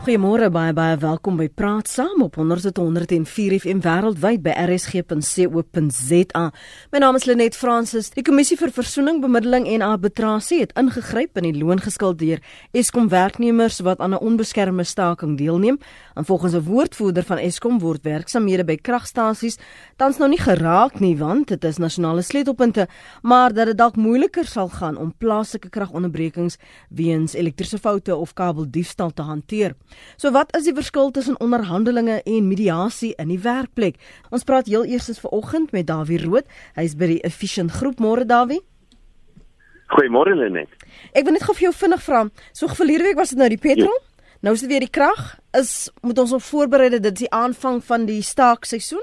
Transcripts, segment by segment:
Goeiemôre baie baie welkom by Praat Saam op 104 FM wêreldwyd by rsg.co.za. My naam is Lenet Fransis. Die Kommissie vir Versoening, Bemiddeling en Arbitrasie het ingegryp in die loongeskuld deur Eskom werknemers wat aan 'n onbeskermde staking deelneem. En volgens 'n woordvoerder van Eskom word werksamehede by kragstasies tans nou nie geraak nie want dit is nasionale sleutelpunte, maar dat dit dalk moeiliker sal gaan om plaaslike kragonderbrekings weens elektriese foute of kabeldiefstal te hanteer. So wat is die verskil tussen onderhandelinge en mediasie in die werkplek? Ons praat heel eers vanoggend met Dawie Rood. Hy's by die Efficient Groep. Môre Dawie. Goeiemôre Lenet. Ek wil net gou vir jou vinnig vra. So verlede week was dit nou die petrol. Ja. Nou is dit weer die krag. Is moet ons op voorberei dat dit die aanvang van die staakseisoen?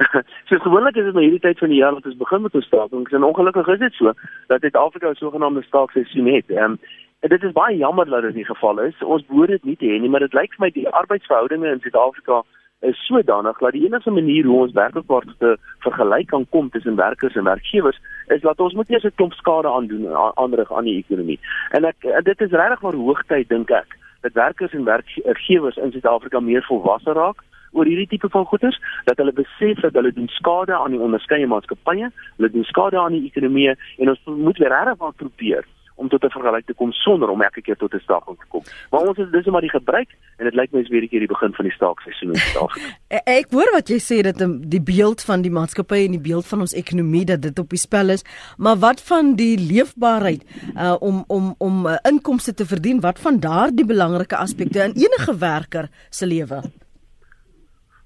so gewoonlik is dit nou hierdie tyd van die jaar wat ons begin met ons staking. En ongelukkig is dit so dat Suid-Afrika 'n sogenaamde staakseisoen het. Ehm um, En dit is baie jammer dat dit nie geval is. Ons behoort dit nie te hê nie, maar dit lyk vir my die arbeidsverhoudinge in Suid-Afrika is sodanig dat die enigste manier hoe ons werklik waar te vergelyk kan kom tussen werkers en werkgewers is dat ons moet eers 'n klomp skade aandoen aanrig aan die ekonomie. En ek dit is regtig maar hoogtyd dink ek dat werkers en werkgewers in Suid-Afrika meer volwasse raak oor hierdie tipe van goederes dat hulle besef dat hulle doen skade aan die onderskeie maatskappye, hulle doen skade aan die ekonomie en ons moet regtig maar probeer om tot 'n vergelyk te kom sonder om elke keer tot 'n staking te kom. Maar ons is dis maar die gebruik en dit lyk my is weer keer die begin van die staakseisoen in Suid-Afrika. Ek hoor wat jy sê dat die beeld van die maatskappy en die beeld van ons ekonomie dat dit op die spel is, maar wat van die leefbaarheid uh, om om om uh, inkomste te verdien? Wat van daardie belangrike aspekte in enige werker se lewe?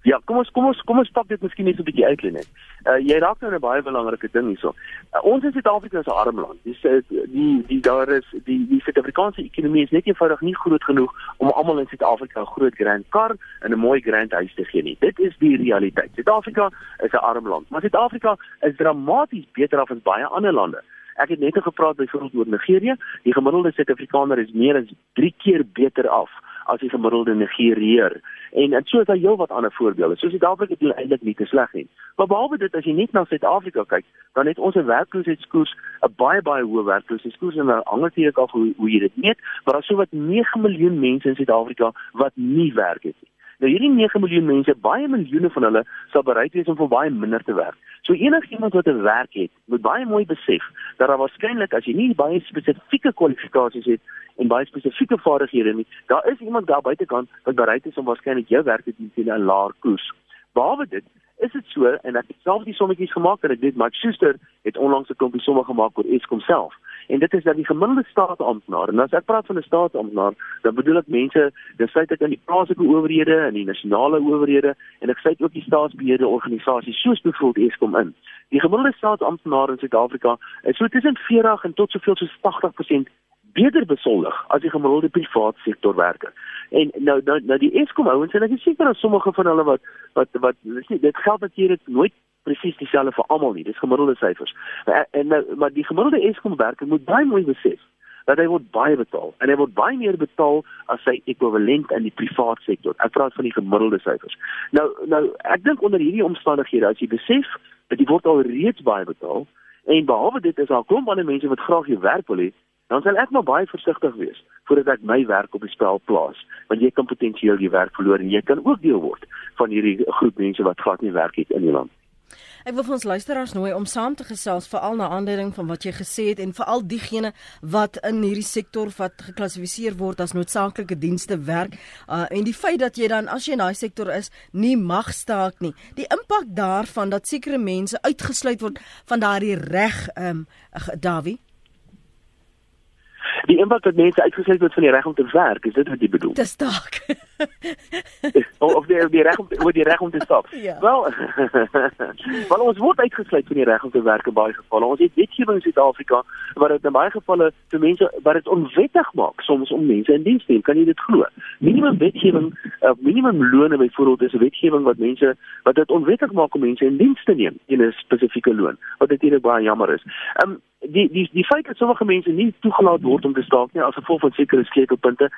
Ja, kom ons kom ons kom ons stap dit miskien net so 'n bietjie uit net. Uh jy raak nou 'n baie belangrike ding hierso. Uh, ons in Suid-Afrika is 'n arm land. Dis uh, die die daar is die die Suid-Afrikaanse ekonomie is net eenvoudig nie groot genoeg om almal in Suid-Afrika 'n groot grand kar en 'n mooi grand huis te gee nie. Dit is die realiteit. Suid-Afrika is 'n arm land, maar Suid-Afrika is dramaties beter af as baie ander lande. Ek het net gepraat byvoorbeeld oor Nigerië. Die gemiddelde Suid-Afrikaner is meer as 3 keer beter af as die gemiddelde Nigeriër. En en so is daar heelwat ander voorbeelde. Soos Suid-Afrika het eintlik nie te sleg nie. Maar behalwe dit as jy net na Suid-Afrika kyk, dan het ons 'n werkloosheidskoers, 'n baie baie hoë werkloosheidskoers en hang natuurlik af hoe hoe jy dit meet, maar daar is sowat 9 miljoen mense in Suid-Afrika wat nie werk het nie. Nou hierdie 9 miljoen mense, baie miljoene van hulle sal bereid wees om vir baie minder te werk. So enigiemand wat 'n werk het, moet baie mooi besef dat daar waarskynlik as jy nie baie spesifieke kwalifikasies het en baie spesifieke vaardighede nie, daar is iemand daar buitekant wat bereid is om waarskynlik jou werk te doen teen 'n laer koers. Behalwe dit, is dit so en ek het self die sommetjies gemaak en ek weet Max Schuster het onlangs 'n klompie somme gemaak oor Eskom self. En dit is dat die gemiddelde staatsamptenaar en as ek praat van 'n staatsamptenaar, dan bedoel ek mense, dis feit dat in die plaaslike owerhede en die nasionale owerhede en ek sê ook die staatsbeheerde organisasies soos byvoorbeeld Eskom in. Die gemiddelde staatsamptenaar in Suid-Afrika is so tussen 40 en tot soveel soos 80% beter besoldig as die gemiddelde privaat sektor werker. En nou nou, nou die Eskom ouens en ek is seker dat sommige van hulle wat wat wat nie dit geld natuurlik nooit presies dieselfde vir almal nie. Dis gemiddelde syfers. En, en nou maar die gemiddelde Eskom werker moet baie mooi besef dat hy word baie betaal en hy word baie meer betaal as sy ekwivalent in die privaat sektor. Ek praat van die gemiddelde syfers. Nou nou ek dink onder hierdie omstandighede as jy besef dat jy word al reeds baie betaal en behalwe dit is daar 'n klomp ander mense wat graag jou werk wil hê dan sal ek maar baie versigtig wees voordat ek my werk op die spel plaas want jy kan potensieel jou werk verloor en jy kan ook deel word van hierdie groep mense wat glad nie werk het in die land. Ek wil vir ons luisteraars nooi om saam te gesels veral na aanleiding van wat jy gesê het en veral diegene wat in hierdie sektor wat geklassifiseer word as noodsaaklike dienste werk uh, en die feit dat jy dan as jy in daai sektor is nie mag staak nie. Die impak daarvan dat sekere mense uitgesluit word van daardie reg ehm um, Dawie die impak dat mense uitgesluit word van die reg om te werk, is dit wat jy bedoel? Dis dalk. of die die reg om oor die reg om te stap. Ja. Wel, wel ons word uitgesluit van die reg om te werk in baie gevalle. Ons het wetgewing in Suid-Afrika wat dit in baie gevalle vir mense wat dit onwettig maak soms om mense in diens te neem. Kan jy dit glo? Minimum wetgewing, uh, minimum loone byvoorbeeld is 'n wetgewing wat mense wat dit onwettig maak om mense in diens te neem in 'n spesifieke loon. Wat dit baie jammer is. Ehm um, die die die feit dat sommige mense nie toegelaat word om te staak nie as gevolg van sekere sleutelpunte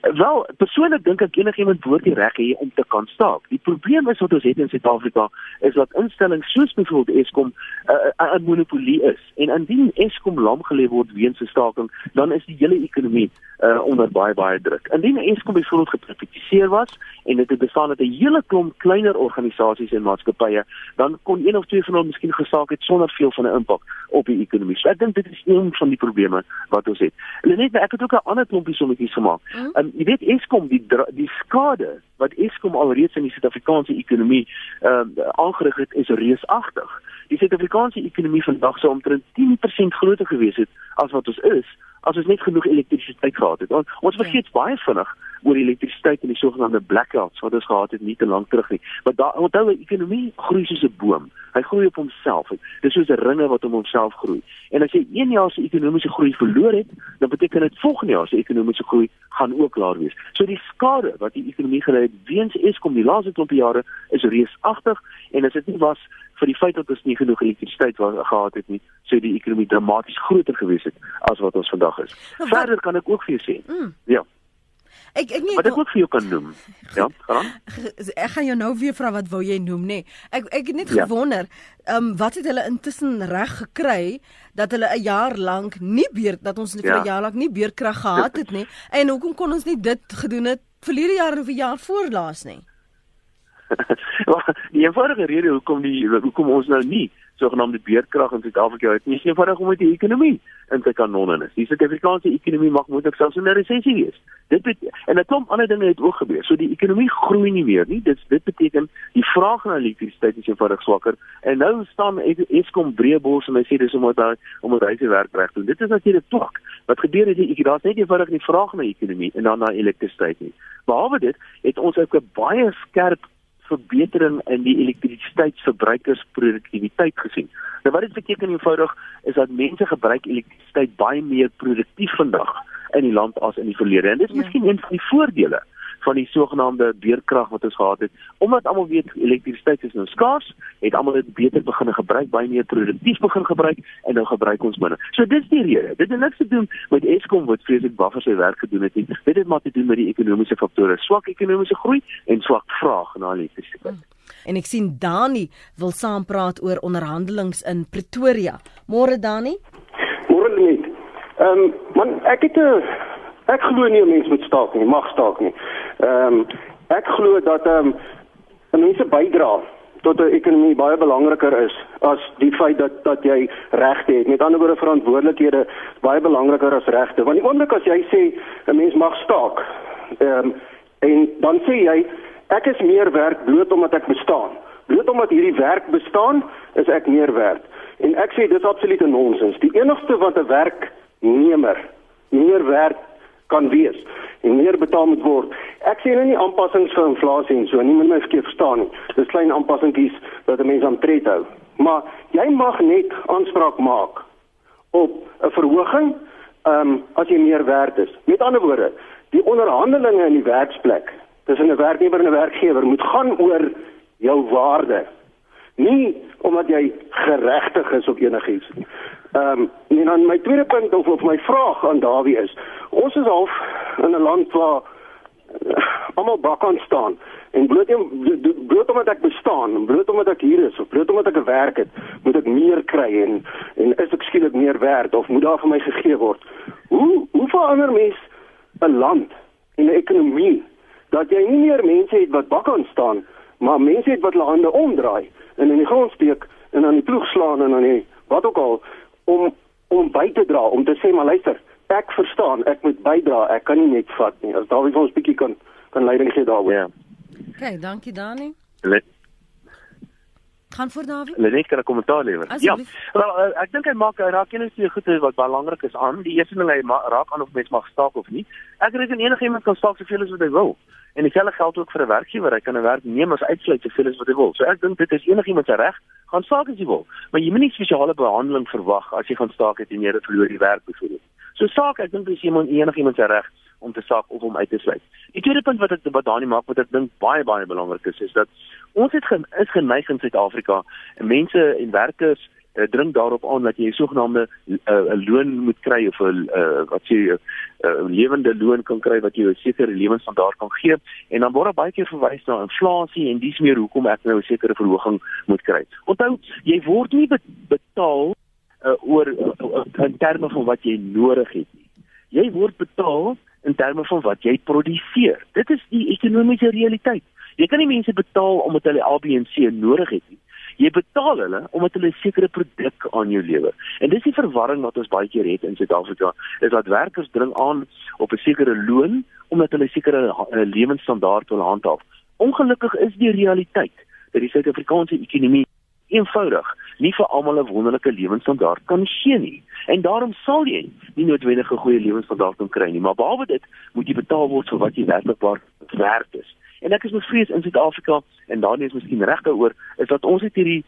Wel, persoonlik dink ek enigiemand behoort die reg hê om te kan staak. Die probleem is wat ons het in Suid-Afrika is dat instellings soos byvoorbeeld Eskom 'n uh, 'n monopolie is. En indien Eskom lam gelê word weens 'n staking, dan is die hele ekonomie uh, onder baie baie druk. Indien Eskom byvoorbeeld geprivatiseer was en dit het bestaan uit 'n hele klomp kleiner organisasies en maatskappye, dan kon een of twee van hulle miskien gesaak het sonder veel van 'n impak op die ekonomie. So ek dink dit is een van die probleme wat ons het. En net ek het ook 'n ander klompie sommetjies gemaak. Mm. Um, jy weet Eskom die die skade wat Eskom alreeds in die Suid-Afrikaanse ekonomie uh, aangerig het is reusagtig. Die Suid-Afrikaanse ekonomie vandag sou omtrent 10% groter gewees het as wat ons is as ons net genoeg elektrisiteit gehad het. Ons, ons vergeet ja. baie vinnig oor elektrisiteit en die sogenaamde blackouts wat ons gehad het nie te lank terug nie. Maar daar onthou die ekonomie groei soos 'n boom. Hy groei op homself. Dit is soos 'n ringe wat om homself groei. En as jy een jaar se ekonomiese groei verloor het, dan beteken dit volgende jaar se ekonomiese groei gaan ook laer wees. So die skade wat die ekonomie gelei het weens Eskom die laaste klomp jare is reusagtig en as dit nie was vir die feit dat ons nie genoeg elektrisiteit gehad het nie, sou die ekonomie dramaties groter gewees het as wat ons vandag is. Nou, Verder kan ek ook vir jou sê. Mm. Ja. Ek ek nie Wat ek ook vir jou kan noem. Ja, gaan. Ek gaan jou nou weer vra wat wou jy noem nê? Nee. Ek ek het net ja. gewonder, ehm um, wat het hulle intussen reg gekry dat hulle 'n jaar lank nie beer dat ons vir 'n ja. jaar lank nie beerkrag gehad het nie? En hoekom kon ons nie dit gedoen het verlede jaar of 'n jaar voorlaas nie? die eenvoudige rede hoekom die hoekom ons nou nie sogenaamde beerkrag in Suid-Afrika het nie, eenvoudig omdat die ekonomie in te kanonne is. Die Suid-Afrikaanse ekonomie mag moontlik selfs in 'n resessie wees. Dit bet en 'n klomp ander dinge het ook gebeur. So die ekonomie groei nie meer nie. Dit dit beteken die vraag na elektrisiteit is eenvoudig swakker. En nou staan Eskom breëbors en hy sê dis omdat hy omdat hy sy werk reg doen. Dit is natuurlik twak. Wat gebeur is die daar's net eenvoudig nie vraag na ekonomie en dan na elektrisiteit nie. Behalwe dit het ons ook 'n baie skerp verbetering in die elektrisiteitsverbruikersproduktiwiteit gesien. Nou wat dit beteken eenvoudig is dat mense gebruik elektrisiteit baie meer produktief vandag in die land as in die verlede. En dit is ja. miskien een van die voordele van die sogenaamde beerkrag wat ons gehad het. Omdat almal weet elektrisiteit is nou skaars, het almal dit beter begin gebruik, baie meer produktief begin gebruik en nou gebruik ons minder. So dis die rede. Dit het niks te doen met Eskom wat vreeslik buffer sy werk gedoen het nie. Dit het maar te doen met die ekonomiese faktore, swak ekonomiese groei en swak vraag na elektrisiteit. Hmm. En ek sien Dani wil saampraat oor onderhandelinge in Pretoria. Môre Dani? Môre net. Ehm um, man, ek het 'n ek glo nie 'n mens moet staak nie, mag staak nie. Ehm um, ek glo dat ehm um, mense bydra tot 'n ekonomie baie belangriker is as die feit dat dat jy regte het. Met ander woorde verantwoordelikhede baie belangriker as regte. Want die oomblik as jy sê 'n mens mag staak, ehm um, en dan sê jy ek is meer werd bloot omdat ek bestaan. Bloot omdat hierdie werk bestaan, is ek meer werd. En ek sê dis absolute nonsens. Die enigste wat 'n werknemer meer werd kan wees en meer betaal moet word. Ek sê nou nie aanpassings vir inflasie en so nie, moet my verkeerd verstaan nie. Dis klein aanpassingkies wat 'n mens aan tred hou. Maar jy mag net aanspraak maak op 'n verhoging ehm um, as jy meer werd is. Met ander woorde, die onderhandelinge in die werksplek tussen 'n werknemer en 'n werkgewer moet gaan oor jou waarde. Nie omdat jy geregtig is op enigiets nie. Ehm um, en dan my tweede punt of of my vraag aan Dawie is, ons is half in 'n land waar uh, almal bakant staan en bloot bloot omdat ek bestaan, bloot omdat ek hier is of bloot omdat ek 'n werk het, moet ek meer kry en en is ek skielik meer werd of moet daar vir my gegee word? Hoe hoe verander mens 'n land en 'n ekonomie dat jy nie meer mense het wat bakant staan, maar mense het wat hulle hande omdraai en in die grond steek en aan die ploeg slaan en aan die wat ook al om om by te dra om te sê maar luister ek verstaan ek moet bydra ek kan nie net vat nie. As Dawie vir ons bietjie kan kan leiding gee daaroor. Ja. Okay dankie Dani. Le kan vir Dawie Lenet kan 'n kommentaar lewer ja wel uh, ek dink hy maak hy raak een of twee goede wat belangrik is aan die eerste ding hy raak aan of mens mag staak of nie ek reken enige iemand kan staak soveel as wat hy wil En dieselfde geld ook vir 'n werkgewer. Hy kan 'n werknemer uitsluit soveel as wat hy wil. So ek dink dit is enigiemand se reg. Gaan staak as jy wil. Maar jy moet nie spesiale behandeling verwag as jy gaan staak het en jy verloor die werk byvoorbeeld. So saak, ek dink dis iemand enigiemand se reg om te saak of om uit te sluit. Die tweede punt wat ek wat Dani maak wat ek dink baie baie belangrik is, is dat ons het gen, is geneig in Suid-Afrika en mense en werkers uh, dring daarop aan dat jy 'n sogenaamde 'n uh, loon moet kry of 'n uh, wat sê 'n uh, lewende loon kan kry wat jou 'n sekere lewensstandaard kan gee en dan word daar baie keer verwys na inflasie en dis meer hoekom ek nou 'n sekere verhoging moet kry. Onthou, jy word nie betaal uh, oor uh, in terme van wat jy nodig het nie. Jy word betaal in terme van wat jy produseer. Dit is die ekonomiese realiteit. Jy kan nie mense betaal omdat hulle A, B en C nodig het nie. Jy betaal hulle omdat hulle 'n sekere produk aan jou lewer. En dis die verwarring wat ons baie keer het in Suid-Afrika, is dat werkers dring aan op 'n sekere loon omdat hulle 'n sekere lewensstandaard wil handhaaf. Ongelukkig is die realiteit dat die Suid-Afrikaanse ekonomie eenvoudig nie vir almal 'n wonderlike lewensstandaard kan gee nie. En daarom sal jy nie noodwendig 'n goeie lewensstandaard kan kry nie, maar behalwe dit moet jy betaal word vir wat jy werklik werd is. En ek is bevrees in Suid-Afrika en daarin is miskien reg daaroor is dat ons het hierdie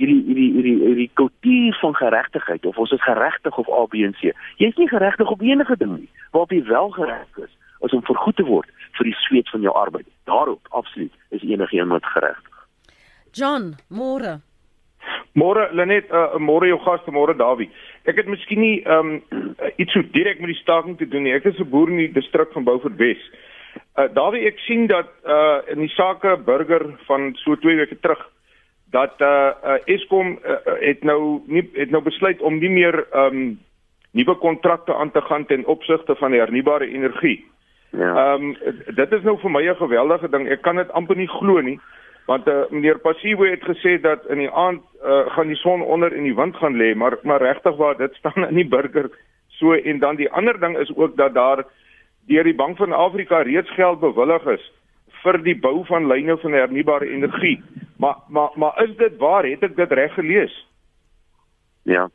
hierdie hierdie hierdie hierdie kultuur van geregtigheid of ons is geregtig of A B en C. Jy's nie geregtig op enige ding nie. Waarop jy wel geregtig is, is om vergoed te word vir die sweet van jou arbeid. Daarop absoluut is enige iemand geregtig. John, môre. Môre Lenet, uh, môre jou gaste, môre Dawie. Ek het miskien nie ehm um, iets so direk met die staking te doen nie. Ek is 'n boer in die distrik van Beaufort Wes. Uh, Dawie, ek sien dat uh in die sake burger van so 2 weke terug dat uh, uh Eskom uh, het nou nie het nou besluit om nie meer ehm um, nuwe kontrakte aan te gaan ten opsigte van die hernubare energie. Ja. Ehm um, dit is nou vir my 'n geweldige ding. Ek kan dit amper nie glo nie. Want uh, meneer Passivo het gesê dat in die aand uh, gaan die son onder en die wind gaan lê, maar maar regtig waar dit staan in die burger so en dan die ander ding is ook dat daar deur die Bank van Afrika reeds geld bewillig is vir die bou van lyne van hernubare energie. Maar maar maar is dit waar? Het ek dit reg gelees? Ja.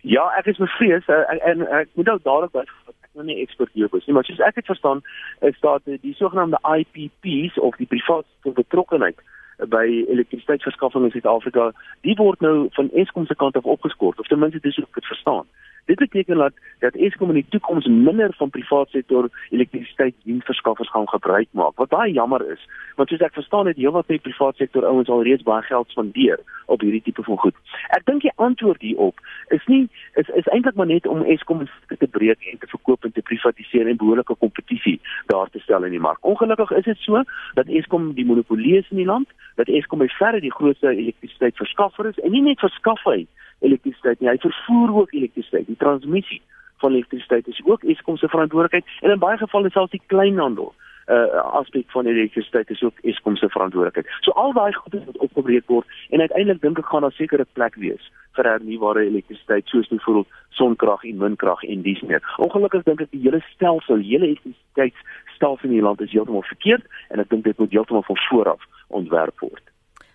Ja, ek is bevrees uh, en, en ek moet ook dadelik wat ek nou nie ekspert hierop is nie, maar soos ek dit verstaan, is daar die, sogenaamde IPPs of die private betrokkenheid by elektrisiteitsverskaffing in Suid-Afrika, die word nou van Eskom se kant af opgeskort of ten minste dis hoe ek dit verstaan. Dit beteken dat dat Eskom in die toekoms minder van privaat sektor elektrisiteitsdiensverskaffers gaan gebruik maak. Wat baie jammer is, want soos ek verstaan het heelwat van die privaat sektor ouens al reeds baie geld spandeer op hierdie tipe van goed. Ek dink die antwoord hierop is nie is is eintlik maar net om Eskom te breek en te verkoop en te privatiseer en behoorlike kompetisie daar te stel in die mark. Ongelukkig is dit so dat Eskom die monopolie is in die land, dat Eskom by verre die grootste elektrisiteitsverskaffer is en nie net verskaf hy elektrisiteit nie. Hy vervoer ook elektrisiteit. Die transmissie van elektrisiteit is ook Eskom se verantwoordelikheid en in baie gevalle selfs die kleinhandel uh aspek van elektrisiteit is ook Eskom se verantwoordelikheid. So al daai goede wat opgebreek word en uiteindelik dink ek gaan daar sekere plek wees vir hernubare elektrisiteit soos byvoorbeeld sonkrag en windkrag en dies meer. Ongelukkig dink ek die hele stelsel, die hele elektrisiteitsstelsel in die land is heeltemal verkeerd en ek dink dit moet heeltemal van voor af ontwerp word.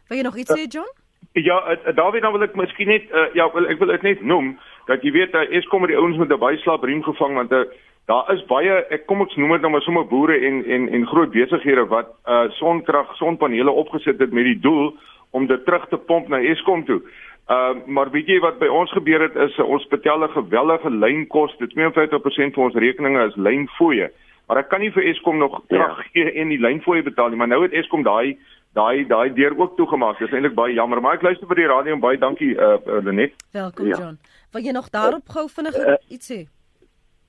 Wil jy nog iets sê John? Ja, uh, Dawie, dan wil ek miskien net uh, ja, ek wil dit net noem dat jy weet uh, Eskom met die ouens met 'n baie slap riem gevang want uh, daar is baie ek kom ek noem dit nou maar sommer boere en en en groot besighede wat uh, sonkrag, sonpanele opgesit het met die doel om dit terug te pomp na Eskom toe. Uh maar weet jy wat by ons gebeur het is uh, ons betaal 'n gewellige lynkoste. 52% van ons rekeninge is lynfooie. Maar ek kan nie vir Eskom nog ja. terug gee en die lynfooie betaal nie, maar nou het Eskom daai daai daai deur ook toegemaak. Dit is eintlik baie jammer, maar ek luister vir die radio en baie dankie uh, uh Lenet. Welkom ja. John. Wil jy nog daarop gou vinnig uh, iets sê?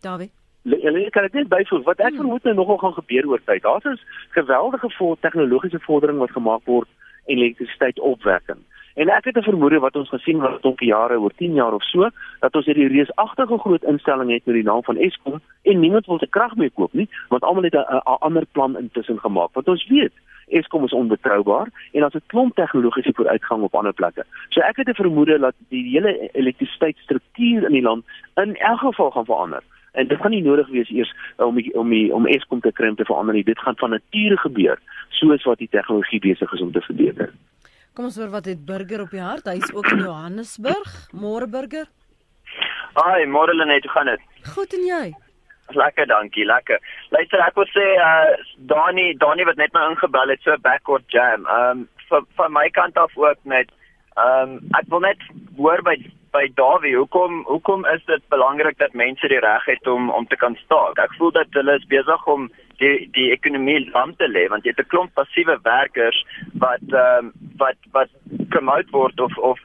Dawie. Hulle kan dit byvoeg wat ek hmm. vermoed nou nogal gaan gebeur oor tyd. Daar's 'n geweldige voor tegnologiese vordering wat gemaak word en elektrisiteit opwekking. En ek het 'n vermoede wat ons gesien wat op jare oor 10 jaar of so dat ons hierdie reusagtige groot instelling het met die naam van Eskom en niemand wil se krag meer koop nie want almal het 'n ander plan intussen gemaak. Wat ons weet, Eskom is onbetroubaar en daar's 'n klomp tegnologiese vooruitgang op ander plekke. So ek het 'n vermoede dat die hele elektrisiteitsstruktuur in die land in elk geval gaan verander. En dit gaan nie nodig wees eers om die, om die, om Eskom te krimp te verander nie. Dit gaan van nature gebeur soos wat die tegnologie besig is om te verbeter. Kom ons hoor wat het Burger op die hart. Hy's ook in Johannesburg. Môre Burger. Haai, môre Lenet, hoe gaan dit? Goed en jy? Lekker, dankie, lekker. Luister, ek wil sê uh Dani, Dani wat net nou ingebel het, so backward jam. Um van van my kant af ook net um ek wil net hoor by by Dawie, hoekom hoekom is dit belangrik dat mense die reg het om om te kan staak? Ek voel dat hulle is besig om die die ekonomie lam te lê want jy het 'n klomp passiewe werkers wat ehm um, wat wat promote word of of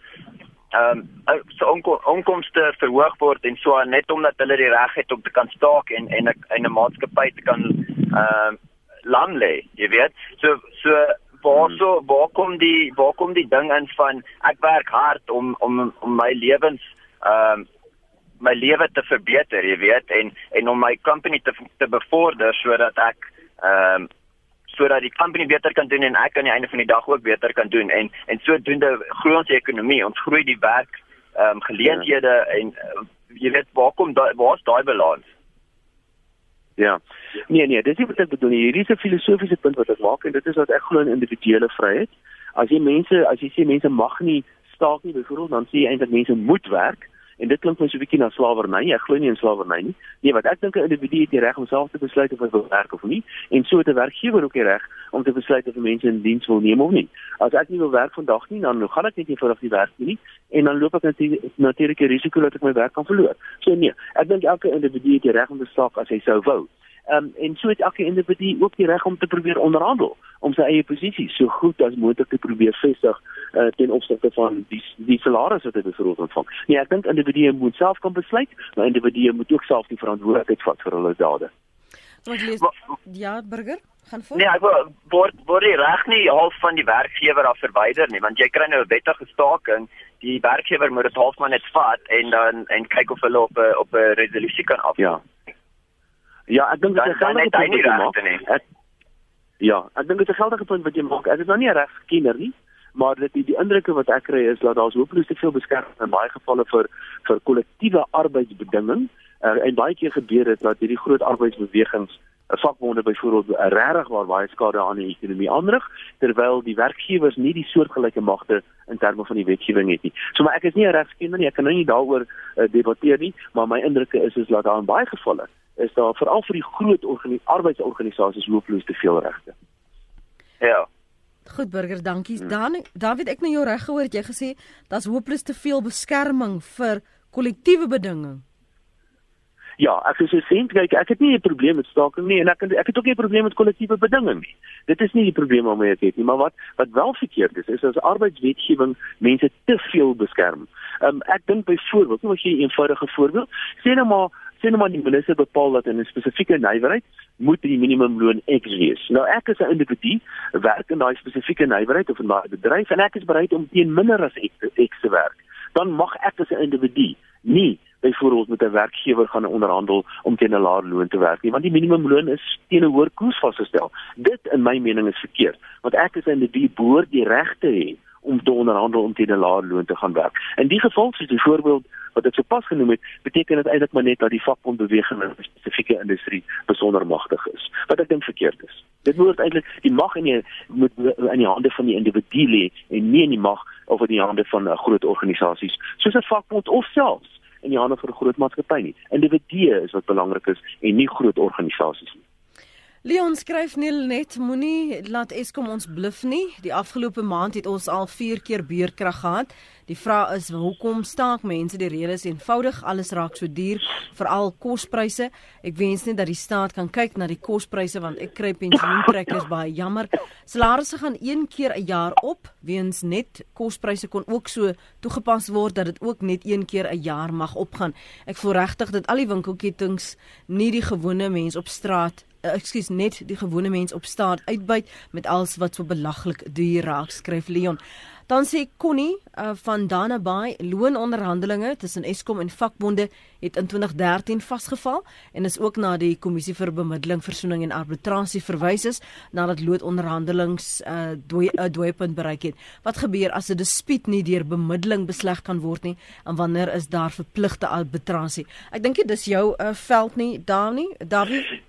ehm um, so onkom, onkomste verhoog word en so net omdat hulle die reg het om te kan staak en en 'n 'n maatskappy te kan ehm uh, lam lê, jy weet. So so waar so waar kom die waar kom die ding in van ek werk hard om om om my lewens ehm um, my lewe te verbeter, jy weet, en en om my company te te bevorder sodat ek ehm um, sodat die company beter kan doen en ek aan die einde van die dag ook beter kan doen en en sodoende groei ons ekonomie, ons groei die werk ehm um, geleenthede ja. en uh, jy weet waar kom daai waar's daai balans? Ja. Nee nee, dis nie wat ek bedoel nie. Hierdie is 'n filosofiese punt wat ek maak en dit is dat ek glo in individuele vryheid. As jy mense, as jy sê mense mag nie staak nie byvoorbeeld, dan sê jy eintlik mense moet werk en dit klink my so 'n bietjie na slawerny. Ek glo nie in slawerny nie. Nee, wat ek dink 'n individu het die reg om self te besluit of hy wil werk of nie en so 'n werkgewer ook die reg om te besluit of mense in diens wil neem of nie. As ek nie wil werk vandag nie, dan gaan ek net eenvoudig nie werk nie en dan loop ek natuurlik 'n risiko dat ek my werk kan verloor. So nee, ek dink elke individu het die reg om te staak as hy sou wou. Um, en so het elke individu ook die reg om te probeer onderhandel om sy eie posisie so goed as moontlik te probeer vestig uh, ten opsigte van die die salaris wat hy bevoorbeeld ontvang. Nee, ek dink individue moet self kan besluit, maar individue moet ook self die verantwoordelikheid vat vir hulle dade. Wat lees Ja, burger, gaan voort. Nee, ek word word die reg nie half van die werkgewer af verwyder nie, want jy kry nou 'n wettige staking die werkgewer moet dit half maar net vat en dan en kyk of hulle op 'n op 'n resolusie kan af. Ja. Ja, ek dink dit is 'n geldige punt wat jy maak. Ek, ja, ek dink dit is 'n geldige punt wat jy maak. Ek is nou nie 'n regskenner nie, maar dit die, die indrukke wat ek kry is dat daar hopeloos te veel beskerming in baie gevalle vir vir kollektiewe arbeidsbedinging uh, en baie keer gebeur dit dat hierdie groot arbeidsbewegings 'n vakbonde byvoorbeeld regtig waar baie skade aan die ekonomie aanrig terwyl die werkgewers nie die soortgelyke magte in terme van die wetgewing het nie. So maar ek is nie 'n regskenner nie, ek kan nou nie daaroor uh, debatteer nie, maar my indrukke is is dat daar in baie gevalle is daar veral vir die groot arbeidsorganisasies hooploos te veel regte. Ja. Goed burger, dankie. Hmm. Dan David, ek nou jou reg gehoor het jy gesê daar's hooploos te veel beskerming vir kollektiewe bedinging. Ja, ek sê sent kyk, ek het nie 'n probleem met staking nie en ek ek het ook nie 'n probleem met kollektiewe bedinging nie. Dit is nie die probleem waarmee ek het nie, maar wat wat wel verkeerd is, is as arbeidswetgewing mense te veel beskerm. Ehm um, ek dink byvoorbeeld, kom ons gee 'n eenvoudige voorbeeld. Sê nou maar sê nou maar die minister bepaal dat in 'n spesifieke nywerheid moet die minimumloon X wees. Nou ek is 'n individu, werk in daai spesifieke nywerheid of in daai bedryf en ek is bereid om teen minder as X, X te werk. Dan mag ek as 'n individu nie byvoorbeeld met 'n werkgewer gaan onderhandel om teen 'n laer loon te werk nie, want die minimumloon is teen 'n hoër koers vasgestel. Dit in my mening is verkeerd, want ek as 'n individu behoort die reg te hê om te onderhandel om teen 'n laer loon te gaan werk. In die geval soos byvoorbeeld wat ek sopas genoem het, beteken dit eintlik maar net dat die vakbondbeweging in 'n spesifieke industrie besonder magtig is. Wat ek dink verkeerd is. Dit moet eintlik die mag in die moet in die hande van die individu lê en nie in die mag of in die hande van uh, groot organisasies soos 'n vakbond of selfs in die hande van 'n groot maatskappy nie. Individue is wat belangrik is en nie groot organisasies nie. Leon skryf net moenie laat Eskom ons bluf nie. Die afgelope maand het ons al 4 keer beurkrag gehad. Die vraag is hoekom staak mense? Die rede is eenvoudig, alles raak so duur, veral kospryse. Ek wens net dat die staat kan kyk na die kospryse want ek kry pensioentrekkers baie jammer. Salarisse gaan een keer 'n jaar op, weens net kospryse kon ook so toegepas word dat dit ook net een keer 'n jaar mag opgaan. Ek voel regtig dat al die winkelketings nie die gewone mens op straat ekskuus net die gewone mens op staat uitbuit met alles wat so belaglik duur raak skryf Leon. Dan sê Connie uh, van Dana Bay loononderhandelinge tussen Eskom en vakbonde het in 2013 vasgeval en is ook na die kommissie vir bemiddeling, versoening en arbitrasie verwys is nadat loononderhandelings 'n uh, dooi, uh, dooipunt bereik het. Wat gebeur as 'n dispuut nie deur bemiddeling besleg kan word nie en wanneer is daar verpligte arbitrasie? Ek dink dit is jou uh, veld nie, Dani, Dawie.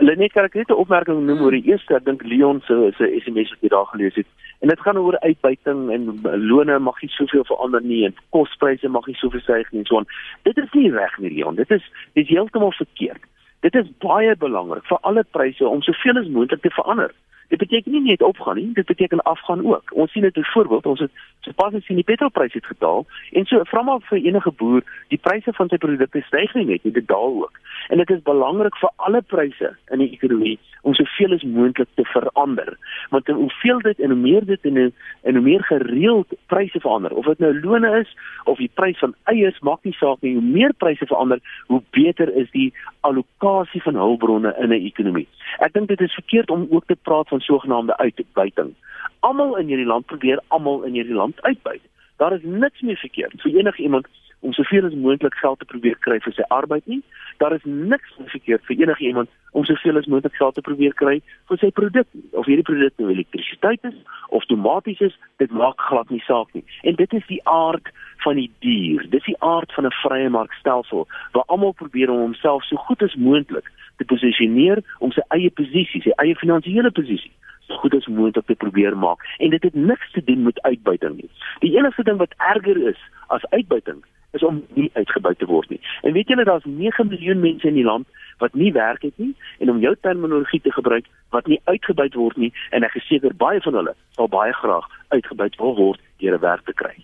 Lenet kan ek net 'n opmerking noem oor die eerste, ek dink Leon se se SMS wat jy daar gelees het. En dit gaan oor uitbuiting en lone mag nie soveel verander nie en kospryse mag nie soveel styg nie so aan. Dit is nie reg nie, Leon. Dit is dit is heeltemal verkeerd. Dit is baie belangrik vir alle pryse om soveel as moontlik te verander. Dit beteken nie net opgaan nie, dit beteken afgaan ook. Ons sien dit byvoorbeeld, ons het sopas gesien die petrolpryse het gedaal en so vra maar vir enige boer, die pryse van sy produkte styg nie net, dit daal ook. En dit is belangrik vir alle pryse in die ekonomie om soveel as moontlik te verander. Want hoeveel dit en hoe meer dit en en hoe meer gereeld pryse verander, of dit nou lone is of die prys van eiers, maak nie saak nie, hoe meer pryse verander, hoe beter is die allokasie van hulpbronne in 'n ekonomie. Ek dink dit is verkeerd om ook te praat van sogenaamde uitbuiting. Almal in hierdie land probeer almal in hierdie land uitbuit. Daar is niks meer verkeerd vir enige iemand om soveel as moontlik geld te probeer kry vir sy arbeid nie. Daar is niks verkeerd vir enige iemand om soveel as moontlik geld te probeer kry vir sy produk of hierdie produk nou elektrisiteit is of tomaties is, dit maak glad nie saak nie. En dit is die aard van die dier. Dis die aard van 'n vrye markstelsel waar almal probeer om homself so goed as moontlik te posisioneer om sy eie posisie, sy eie finansiële posisie so goed as moontlik te probeer maak. En dit het niks te doen met uitbuiting nie. Die enigste ding wat erger is as uitbuiting is om nie uitgebuit te word nie. En weet julle daar's 9 miljoen mense in die land wat nie werk het nie en om jou terminologie te gebruik wat nie uitgebuit word nie en ek geseker baie van hulle sal baie graag uitgebuit wil word deur 'n werk te kry.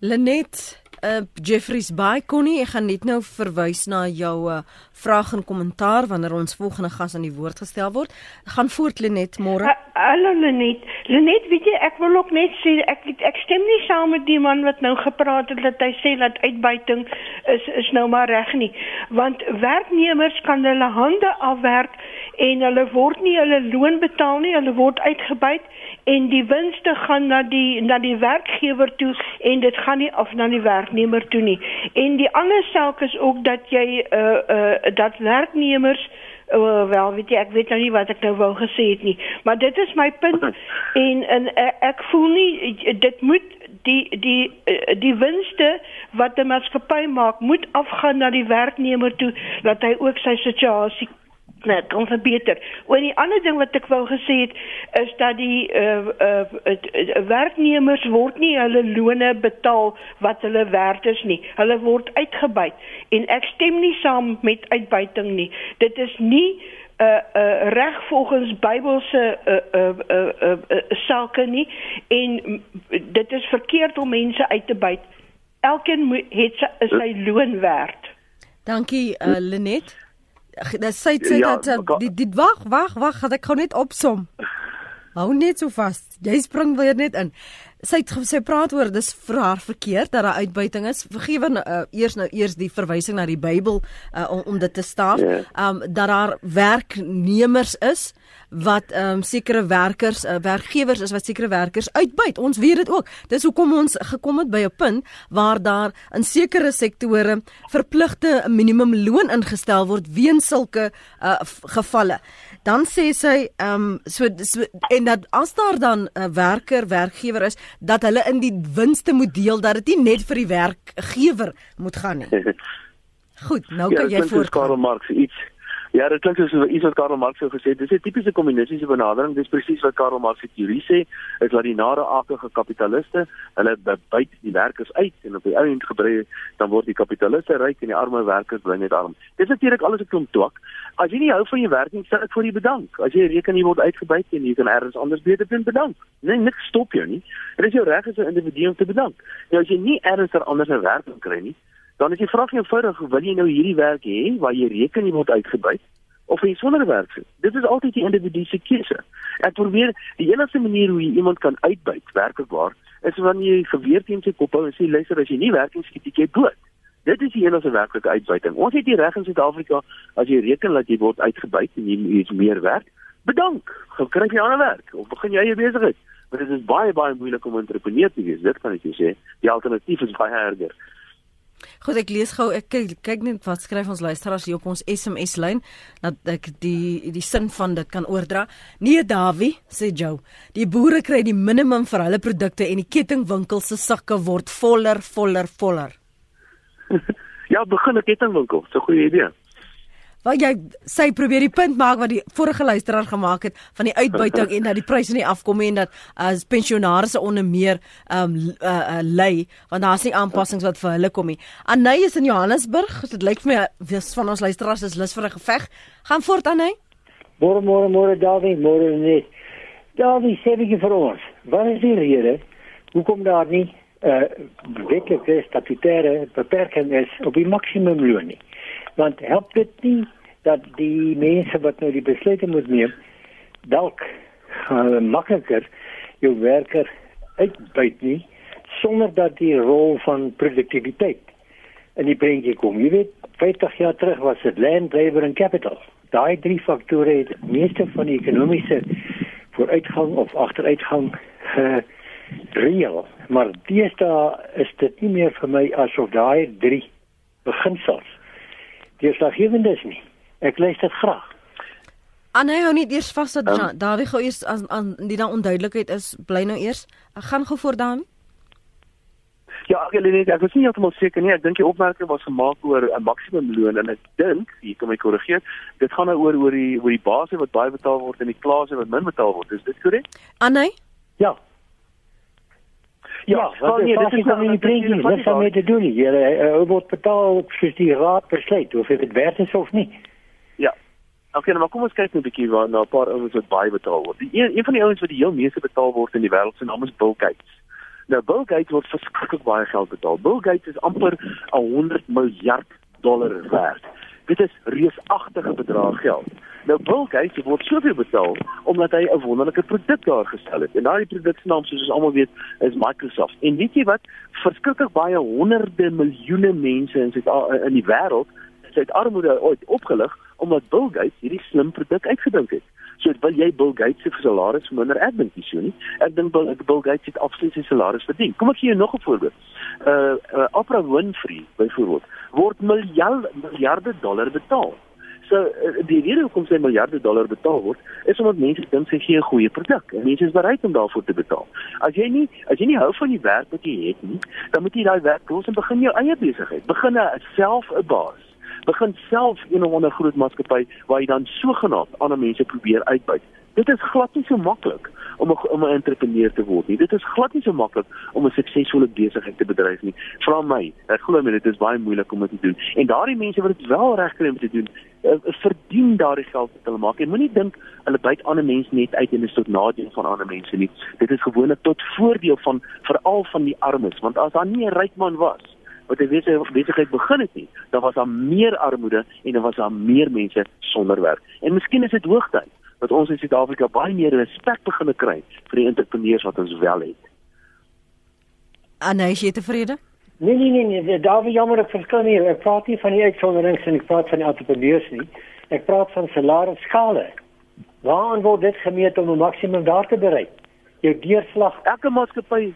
Lenet uh, Jeffries by Connie, ek gaan net nou verwys na jou uh, vraag en kommentaar wanneer ons volgende gas aan die woord gestel word. Gaan voort Lenet môre. Hallo Lenet. Lenet, weet jy, ek wil ook net sê ek ek stem nie saam met die man wat nou gepraat het dat hy sê dat uitbuiting is is nou maar reg nie, want werknemers kan hulle hande afwerk en hulle word nie hulle loon betaal nie, hulle word uitgebuit en die winste gaan na die na die werkgewer toe en dit gaan nie af na die werknemer toe nie. En die ander saak is ook dat jy uh uh dat werknemers uh, wel weet jy ek weet nou nie wat ek nou wou gesê het nie, maar dit is my punt en en uh, ek voel nie dit moet die die die winste wat 'n maatskappy maak moet afgaan na die werknemer toe dat hy ook sy situasie net kan verbeter. Oor die ander ding wat ek wou gesê het is dat die uh uh, uh werknemers word nie hulle lone betaal wat hulle werd is nie. Hulle word uitgebuit en ek stem nie saam met uitbuiting nie. Dit is nie uh uh reg volgens Bybelse uh uh uh, uh, uh sake nie en dit is verkeerd om mense uit te buit. Elkeen het sy, sy loon werd. Dankie uh, Lenet. Dat sê dit ja, dat dit dit wag wag wag ek gou net opsom. Hou net so vas. Jy spring weer net in. Sy het sy praat oor dis vir haar verkeerd dat daar uitbuiting is. Vergewe uh, eers nou eers die verwysing na die Bybel uh, om, om dit te staaf. Um dat daar werknemers is wat um, sekere werkers, uh, werkgewers is wat sekere werkers uitbuit. Ons weet dit ook. Dis hoekom ons gekom het by 'n punt waar daar in sekere sektore verpligte minimumloon ingestel word weens sulke uh, gevalle. Dan sê sy ehm um, so, so en dat as daar dan 'n uh, werker, werkgewer is, dat hulle in die winste moet deel dat dit nie net vir die werkgewer moet gaan nie. Goed, nou ja, kan jy voortgaan. Karl Marx iets Ja, dit klink soos iets wat Karl Marx sou gesê het. Dis 'n tipiese kommunistiese benadering. Dis presies wat Karl Marx se teorie sê, is dat die nare aardige kapitaliste, hulle byt die werkers uit en op die ou end gebrei, dan word die kapitaliste ryk en die arme werkers bly net arm. Dis natuurlik alles 'n klomp twak. As jy nie hou van jou werk nie, sal ek vir jou bedank. As jy reken jy word uitgebuit en jy kan elders anders beter doen, bedank. Nee, niks stop jou nie. Dit is jou reg as 'n individu om te bedank. Nou as jy nie elders anders 'n werk kan kry nie, dan is die vraag eenvoudig, wil jy nou hierdie werk hê waar jy reken jy word uitgebuit of jy sonder werk sit? Dit is altyd die individu se keuse. Ek probeer die enigste manier hoe jy iemand kan uitbuit werklikwaar is wanneer jy geweer teen sy kop hou en sê luister as jy nie werk nie skiet ek jou dood. Dit is die enigste werklike uitbuiting. Ons het die reg in Suid-Afrika as jy reken dat jy word uitgebuit en jy is meer werk, bedank. Gaan kry jy ander werk of begin jy eie besigheid. Maar dit is baie baie moeilik om entrepreneur te wees. Dit kan ek jou sê. Die alternatief is baie erger. Goed, ek lees gou. Ek kyk, kyk net wat skryf ons luisteraars hier op ons SMS lyn dat ek die die sin van dit kan oordra. Nee, Dawie, sê Joe. Die boere kry die minimum vir hulle produkte en die kettingwinkels se sakke word voller, voller, voller. ja, begin 'n kettingwinkel. So 'n goeie idee wat jy sê probeer die punt maak wat die vorige luisteraar gemaak het van die uitbuiting en dat die pryse nie afkom en dat as uh, pensionaars onder meer um uh, uh, lê want daar's nie aanpassings wat vir hulle kom nie. Anay is in Johannesburg. Dit lyk vir my wees van ons luisteraars is lus vir 'n geveg. Gaan voort Anay. Môre môre môre Davie, môre net. Daar wie sê bietjie vir ons. Wat is die rede hoekom daar nie 'n uh, wetlike statutêre beperking is op die maksimum loon nie? Want help dit nie dat die mense wat nou die besluite moet neem dalk uh, makliker jou werker uitbuit nie sonder dat die rol van produktiwiteit in die prentjie kom. Jy weet, 50 jaar terug was dit land, labor en capital. Daai drie faktore het meeste van die ekonomiese vooruitgang of agteruitgang gereël. Maar deesdae is dit nie meer vir my asof daai drie beginsels deurslaggewend is nie. Ek lees dit graag. Anne hou nie eers vas dat um, Dawie gou eers aan aan die dan onduidelikheid is, bly nou eers. Ek gaan gou voor Dawie. Ja, nie, ek is nie heeltemal seker nie. Ek dink die opmerking was gemaak oor 'n maksimum loon en ek dink, hier kom ek korrigeer, dit gaan nou oor oor die oor die basis wat baie betaal word en die klase wat min betaal word. Is dit korrek? Anne? Ja. Ja, ja nee, dit is nou nie prentjie, dit is om te doen. Jy uh, word betaal soos die raad besluit of dit werd is of nie. Ja. Okay, nou maar kom ons kyk net 'n bietjie waar na 'n paar ouens wat baie betaal word. Die een, een van die ouens wat die heel meeste betaal word in die wêreld se naam is Bill Gates. Nou Bill Gates word verskriklik baie geld betaal. Bill Gates is amper 100 miljard dollar werd. Dit is reusagtige bedrag geld. Nou Gates word soveel betaal omdat hy 'n wonderlike produk daar gestel het. En daai produk se naam soos ons almal weet is Microsoft. En weet jy wat? Verskriklik baie honderde miljoene mense in Suid in die wêreld het armoede ooit opgelig omdat Bill Gates hierdie slim produk uitgedink het. So wil jy Bill Gates se salaris verminder? Ek dink nie so nie. Ek dink Bill, Bill Gates het absoluut sy salaris verdien. Kom ek gee jou nog 'n voorbeeld. Uh, uh Oprah Winfrey byvoorbeeld word miljarde miljarde dollar betaal. So uh, die rede hoekom sy miljarde dollar betaal word, is omdat mense dink sy gee 'n goeie produk en mense is bereid om daarvoor te betaal. As jy nie as jy nie hou van die werk wat jy het nie, dan moet jy daai werk los en begin jou eie besigheid. Begin 'n self 'n baas begin self een of ander groot maatskappy waar jy dan sogenaamd ander mense probeer uitbuit. Dit is glad nie so maklik om 'n om 'n entrepreneur te word nie. Dit is glad nie so maklik om 'n suksesvolle besigheid te bedryf nie. Vra my, ek glo my dit is baie moeilik om dit te doen. En daardie mense wat dit wel reg kry om te doen, uh, verdien daardie geld wat hulle maak. Jy moenie dink hulle byt ander mense net uit en is tot nadeel van ander mense nie. Dit is gewoonlik tot voordeel van veral van die armes, want as daar nie 'n ryk man was wat die besigheid begin het nie, dan was daar meer armoede en dan was daar meer mense sonder werk. En miskien is dit hoogtyd dat ons in Suid-Afrika baie meer respek begin kry vir die entrepreneurs wat ons wel het. Anne, is jy tevrede? Nee nee nee, nee daar wie jammer ek verskil nie. Ek praat nie van die uitsonderings en ek praat van die entrepreneurs nie. Ek praat van salarisskale. Waar word dit gemeet om 'n maksimum daar te bereik? Jou deurslag, elke maatskappy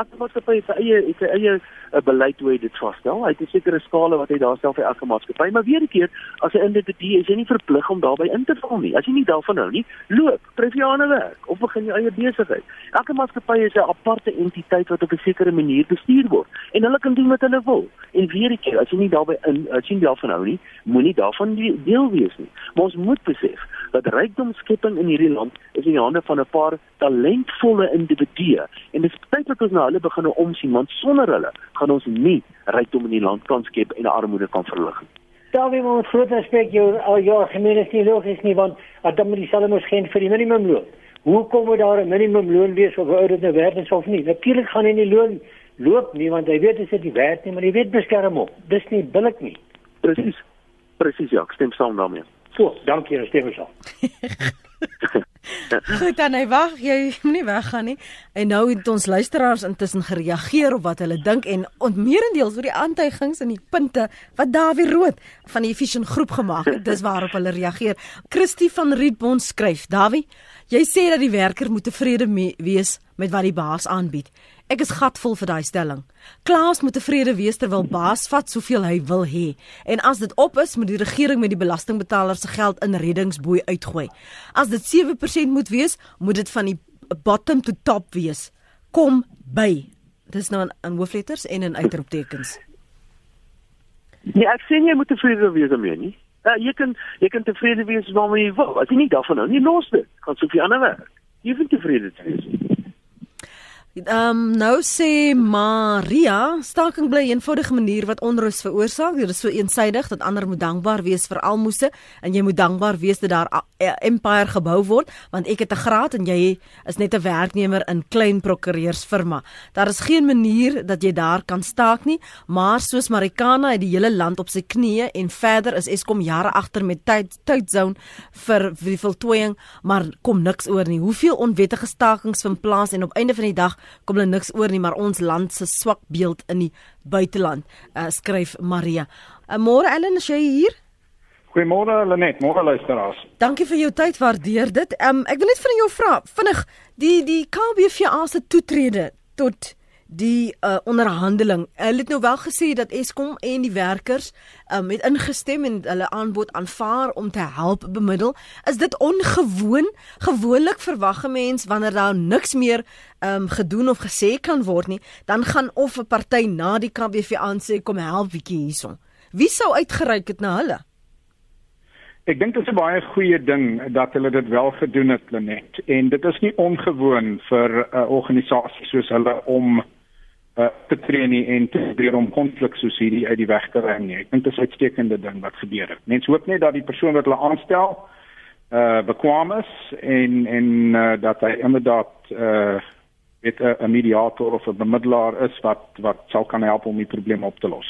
elke maatskappy het sy eie het sy eie 'n uh, beleid hoe hy dit vasstel. Hy het 'n sekere skaal wat hy daar stel vir elke maatskappy, maar weer 'n keer as 'n individu is jy nie verplig om daarbey in te val nie. As jy nie daarvan hou nie, loop, tref jy 'n ander werk of begin jou eie besigheid. Elke maatskappy is 'n aparte entiteit wat op 'n sekere manier bestuur word en hulle kan doen wat hulle wil. En weer 'n keer, as jy nie daarbey in as jy nie daarvan hou nie, moenie daarvan deel wees nie. Maar ons moet besef dat rykdomskepping in hierdie land is in die hande van 'n paar talentvolle individue en dit is tyd dat ons na hulle begin omsien want sonder hulle gaan ons nie rykdom in die land kan skep en armoede kan verlig nie. Daarby moet groot respek jou al jou gemeenskap logies nie want dan moet dieselfde mos geen vir die minimumloon. Hoe kom we daar 'n minimumloon wees of oor dit nou werd is of nie? Natuurlik gaan hy nie loon loop nie want hy weet dit is nie werd nie, maar hy weet beskerm hom. Dis nie billik nie. Presies. Presies ja, ek stem saam daarmee. So, dankie, stem saam. Goed dan, hy wag, jy moenie weggaan nie. En nou het ons luisteraars intussen gereageer op wat hulle dink en ontmeerendeels oor die aantuigings en die punte wat Dawie Rood van die Efficient groep gemaak het. Dis waarop hulle reageer. Christie van Rietbond skryf: "Dawie, jy sê dat die werker moet tevrede wees met wat die baas aanbied. Ek is gatvol vir daai stelling. Klaas moet tevrede wees terwyl baas vat soveel hy wil hê. En as dit op is, moet die regering met die belastingbetalers se geld in reddingsboei uitgooi. As dit 7% moet wees, moet dit van die bottom to top wees. Kom by. Dis nou in, in hoofletters en in uitroeptekens. Nee, ek sê jy moet tevrede wees daarmee nie. Ja, jy kan jy kan tevrede wees waarmee jy wil. As jy nie daarvan hou nie, los dit. Gaan soek jy ander werk. Jy moet tevrede wees. Ehm um, nou sê Maria, staking bly 'n eenvoudige manier wat onrus veroorsaak. Dit is so eensaidig dat ander moet dankbaar wees vir almoëse en jy moet dankbaar wees dat daar 'n empire gebou word, want ek het 'n graad en jy is net 'n werknemer in klein prokureursfirma. Daar is geen manier dat jy daar kan staak nie, maar soos Marikana het die hele land op sy knieë en verder is Eskom jare agter met tyd tydzone vir die voltooiing, maar kom niks oor nie. Hoeveel onwettige stakings vind plaas en op einde van die dag kom hulle niks oor nie, maar ons land se swak beeld in die buiteland, uh, skryf Maria. Uh, Môre Ellen, is jy hier? Goeiemôre Lenet, môre luisteraars. Dankie vir jou tyd, waardeer dit. Um, ek wil net van jou vra, vinnig, die die KBVA se toetrede tot die uh, onderhandeling. Hulle het nou wel gesê dat Eskom en die werkers um, het ingestem en hulle aanbod aanvaar om te help bemiddel. Is dit ongewoon? Gewoonlik verwag 'n mens wanneer daar niks meer um, gedoen of gesê kan word nie, dan gaan of 'n party na die KBV aansê kom help bietjie hierson. Wie sou uitgereik het na hulle? Ek dink dit is 'n baie goeie ding dat hulle dit wel gedoen het, Lenet. En dit is nie ongewoon vir 'n uh, organisasie soos hulle om uh, te tree nie en te probeer om konflik soos hierdie uit die weg te ruim nie. Ek dink dit is 'n uitstekende ding wat gebeur het. Mense hoop net dat die persoon wat hulle aanstel uh bekwam is en en uh, dat hy inderdaad uh met 'n mediator of 'n bemiddelaar is wat wat sal kan help om die probleem op te los.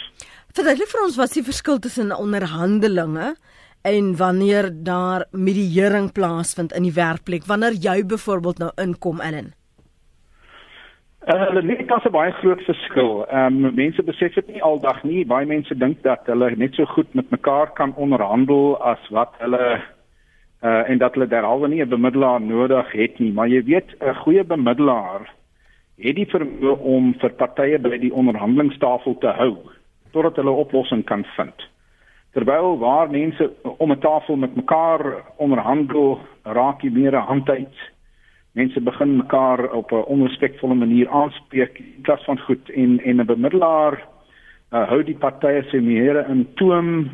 Verduidelik vir ons wat die verskil tussen onderhandelinge en wanneer daar mediering plaasvind in die werkplek wanneer jy byvoorbeeld nou inkom Ellen Uh, hulle net daar's 'n baie groot verskil. Ehm um, mense besef dit nie aldag nie. Baie mense dink dat hulle net so goed met mekaar kan onderhandel as wat hulle uh en dat hulle derhalwe nie 'n bemiddelaar nodig het nie. Maar jy weet, 'n goeie bemiddelaar het die vermoë om vir partye by die onderhandelingstafel te hou totdat hulle 'n oplossing kan vind. Terwyl waar mense om 'n tafel met mekaar onderhandel, raak jy meer 'n handuit mense begin mekaar op 'n onrespekvolle manier aanspreek plaas van goed en en 'n bemiddelaar uh, hou die partye se meere in toom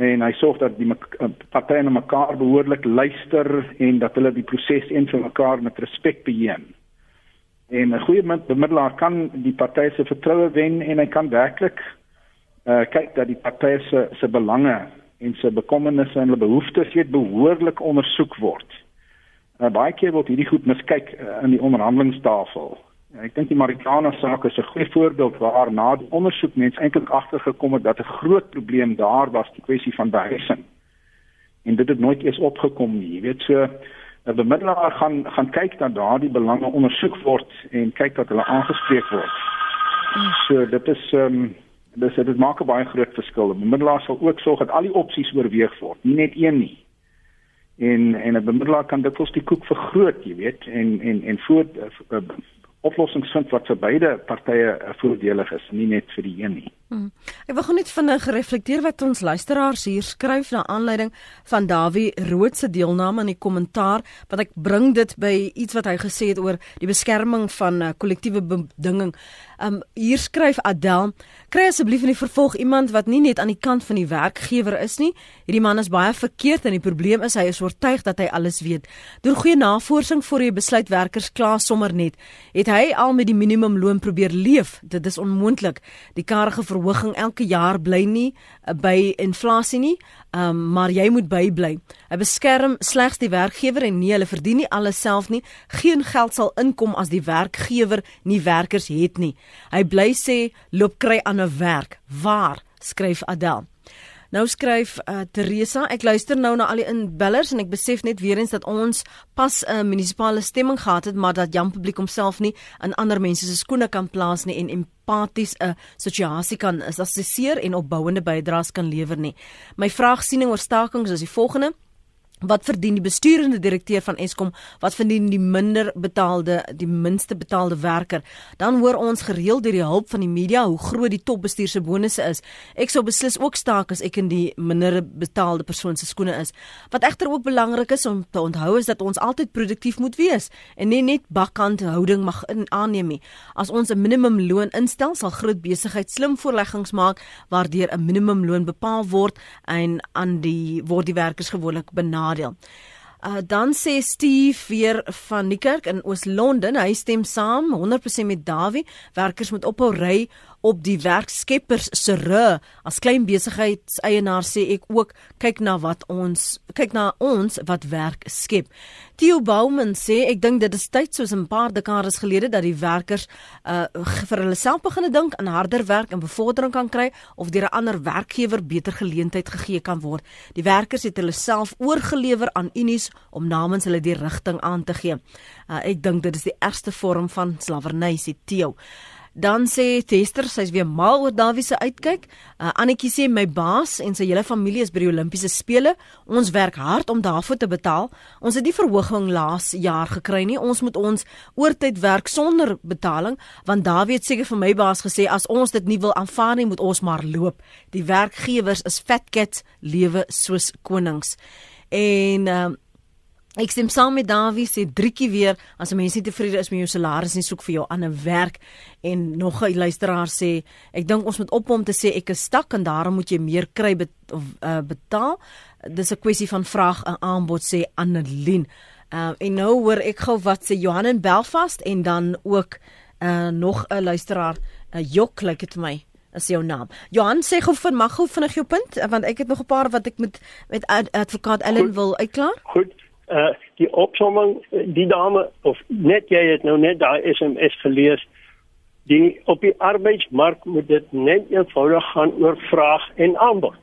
en hy sorg dat die uh, partye na mekaar behoorlik luister en dat hulle die proses een vir mekaar met respek beheer. En 'n goeie bemiddelaar kan die partye se vertroue wen en hy kan werklik uh, kyk dat die partye se se belange en se bekommernisse en hulle behoeftes weet behoorlik ondersoek word. Uh, baie keer word hierdie goed miskyk uh, in die onderhandelingstafel. Uh, ek dink die Marikana saak is 'n goeie voorbeeld waar na die ondersoek mense eintlik agtergekom het dat 'n groot probleem daar was, die kwessie van behuising. En dit het nooit eens opgekom nie. Jy weet so 'n bemiddelaar gaan gaan kyk dat daardie belange ondersoek word en kyk dat hulle aangespreek word. So dit is ehm um, dis dit maak 'n baie groot verskil. 'n Bemiddelaar sal ook sorg dat al die opsies oorweeg word, nie net een nie en en 'n bemiddelaar kan dit kos die koek vergroot, jy weet, en en en voor uh, oplossings vind wat vir beide partye uh, voordelig is, nie net vir die een nie. Hmm. Ek wil gou net vinnig reflekteer wat ons luisteraars hier skryf na aanleiding van Dawie Rood se deelname aan die kommentaar, want ek bring dit by iets wat hy gesê het oor die beskerming van uh, kollektiewe bedinging. Um hier skryf Adel, kry asseblief in die vervolg iemand wat nie net aan die kant van die werkgewer is nie. Hierdie man is baie verkeerd en die probleem is hy is oortuig dat hy alles weet. Doen goeie navorsing voor jy besluit werkers klaar sommer net. Het hy al met die minimumloon probeer leef? Dit is onmoontlik. Die karige verhoging elke jaar bly nie uh, by inflasie nie. Um, maar jy moet bybly. Hy beskerm slegs die werkgewer en nie hulle verdien nie alles self nie. Geen geld sal inkom as die werkgewer nie werkers het nie. Hy bly sê loop kry aan 'n werk. Waar? skryf Adel. Nou skryf uh, Teresa, ek luister nou na al die inbellers en ek besef net weer eens dat ons pas 'n uh, munisipale stemming gehad het, maar dat jam publiek homself nie in ander mense se skoene kan plaas nie en empaties 'n uh, situasie kan assesseer en opbouende bydraes kan lewer nie. My vraagsiening oor stakings is die volgende: Wat verdien die besturende direkteur van Eskom? Wat verdien die minder betaalde, die minste betaalde werker? Dan hoor ons gereeld deur die hulp van die media hoe groot die topbestuur se bonusse is. Ek sou beslis ook staak as ek in die minder betaalde persoon se skoene is. Wat egter ook belangrik is om te onthou is dat ons altyd produktief moet wees en nie net bakkant houding mag in aanneem nie. As ons 'n minimumloon instel, sal groot besigheid slim voorleggings maak waardeur 'n minimumloon bepaal word en aan die word die werkers gewoonlik nadeel. Uh dan sê Steve weer van Niekerk in Oos-London, hy stem saam 100% met Dawie. Werkers moet ophou ry op die werkskeppers se rug. As klein besigheidseienaar sê ek ook kyk na wat ons kyk na ons wat werk skep. Theo Bouman sê ek dink dit is tyd soos 'n paar dekades gelede dat die werkers uh vir hulle self begine dink aan harder werk en bevordering kan kry of deur 'n ander werkgewer beter geleentheid gegee kan word. Die werkers het hulle self oorgelewer aan unies om namens hulle die rigting aan te gee. Uh, ek dink dit is die ergste vorm van slawerny, sê Theo. Dan sê Tester, sy's weer mal oor Dawie se uitkyk. Uh, Annetjie sê my baas en sy hele familie is by die Olimpiese spele. Ons werk hard om daarvoor te betaal. Ons het die verhoging laas jaar gekry nie. Ons moet ons oortyd werk sonder betaling, want Dawie het seker vir my baas gesê as ons dit nie wil aanvaar nie, moet ons maar loop. Die werkgewers is fat cats lewe soos konings. En uh, Ek stem saam met Dawie sê drietjie weer as 'n mens nie tevrede is met jou salaris nie soek vir jou ander werk. En nog 'n luisteraar sê ek dink ons moet ophou om te sê ek is stak en daarom moet jy meer kry bet, of uh, betaal. Dis 'n kwessie van vraag en aanbod sê Annelien. Uh, en nou hoor ek gou wat sê Johan in Belfast en dan ook uh, nog 'n luisteraar uh, Jok lyk dit vir my is jou naam. Johan sê gou vir mag gou vinnig jou punt want ek het nog 'n paar wat ek met met advokaat Ellen wil uitklaar. Goed uh die opsomming die dame of net jy het nou net daai SMS gelees die op die arbeidsmark moet dit net eenvoudig gaan oor vraag en aanbod.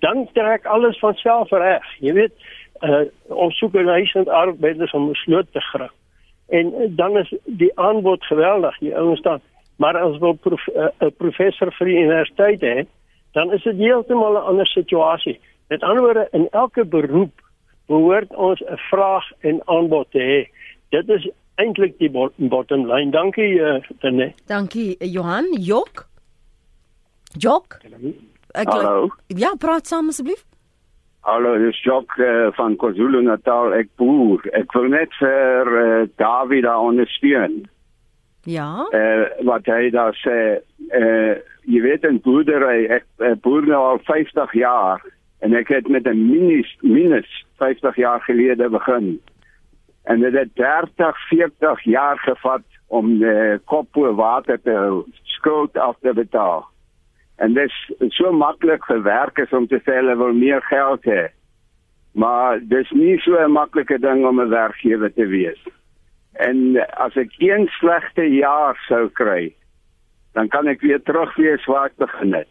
Dan trek alles van self reg jy weet uh ons soek 'n huisend arbeiders om 'n sloot te gryp en uh, dan is die aanbod geweldig die ouens staan maar as wil 'n prof, uh, professor vir die universiteit hê dan is dit heeltemal 'n ander situasie. Met ander woorde in elke beroep behoort ons 'n vraag en aanbod te hê. Dit is eintlik die bottom line. Dankie uh, Tene. Dankie Johan Jok. Jok. Ek, Hallo. Ja, praat saam asseblief. Hallo, dis Jok uh, van KwaZulu-Natal. Ek boer. Ek wil net vir uh, David daar ondersteun. Ja. Eh uh, wat hy daar sê, eh uh, jy weet 'n boerdery, ek uh, boer nou al 50 jaar en ek het met 'n minus minus 50 jaar gelede begin. En dit het 30, 40 jaar gevat om die kop oor water te hou, skuld af te betaal. En dit is so maklik vir werkers om te sê hulle wil meer geld hê. Maar dis nie so 'n maklike ding om 'n werkgewer te wees. En as ek een slegte jaar sou kry, dan kan ek weer terug wees waar ek begin het.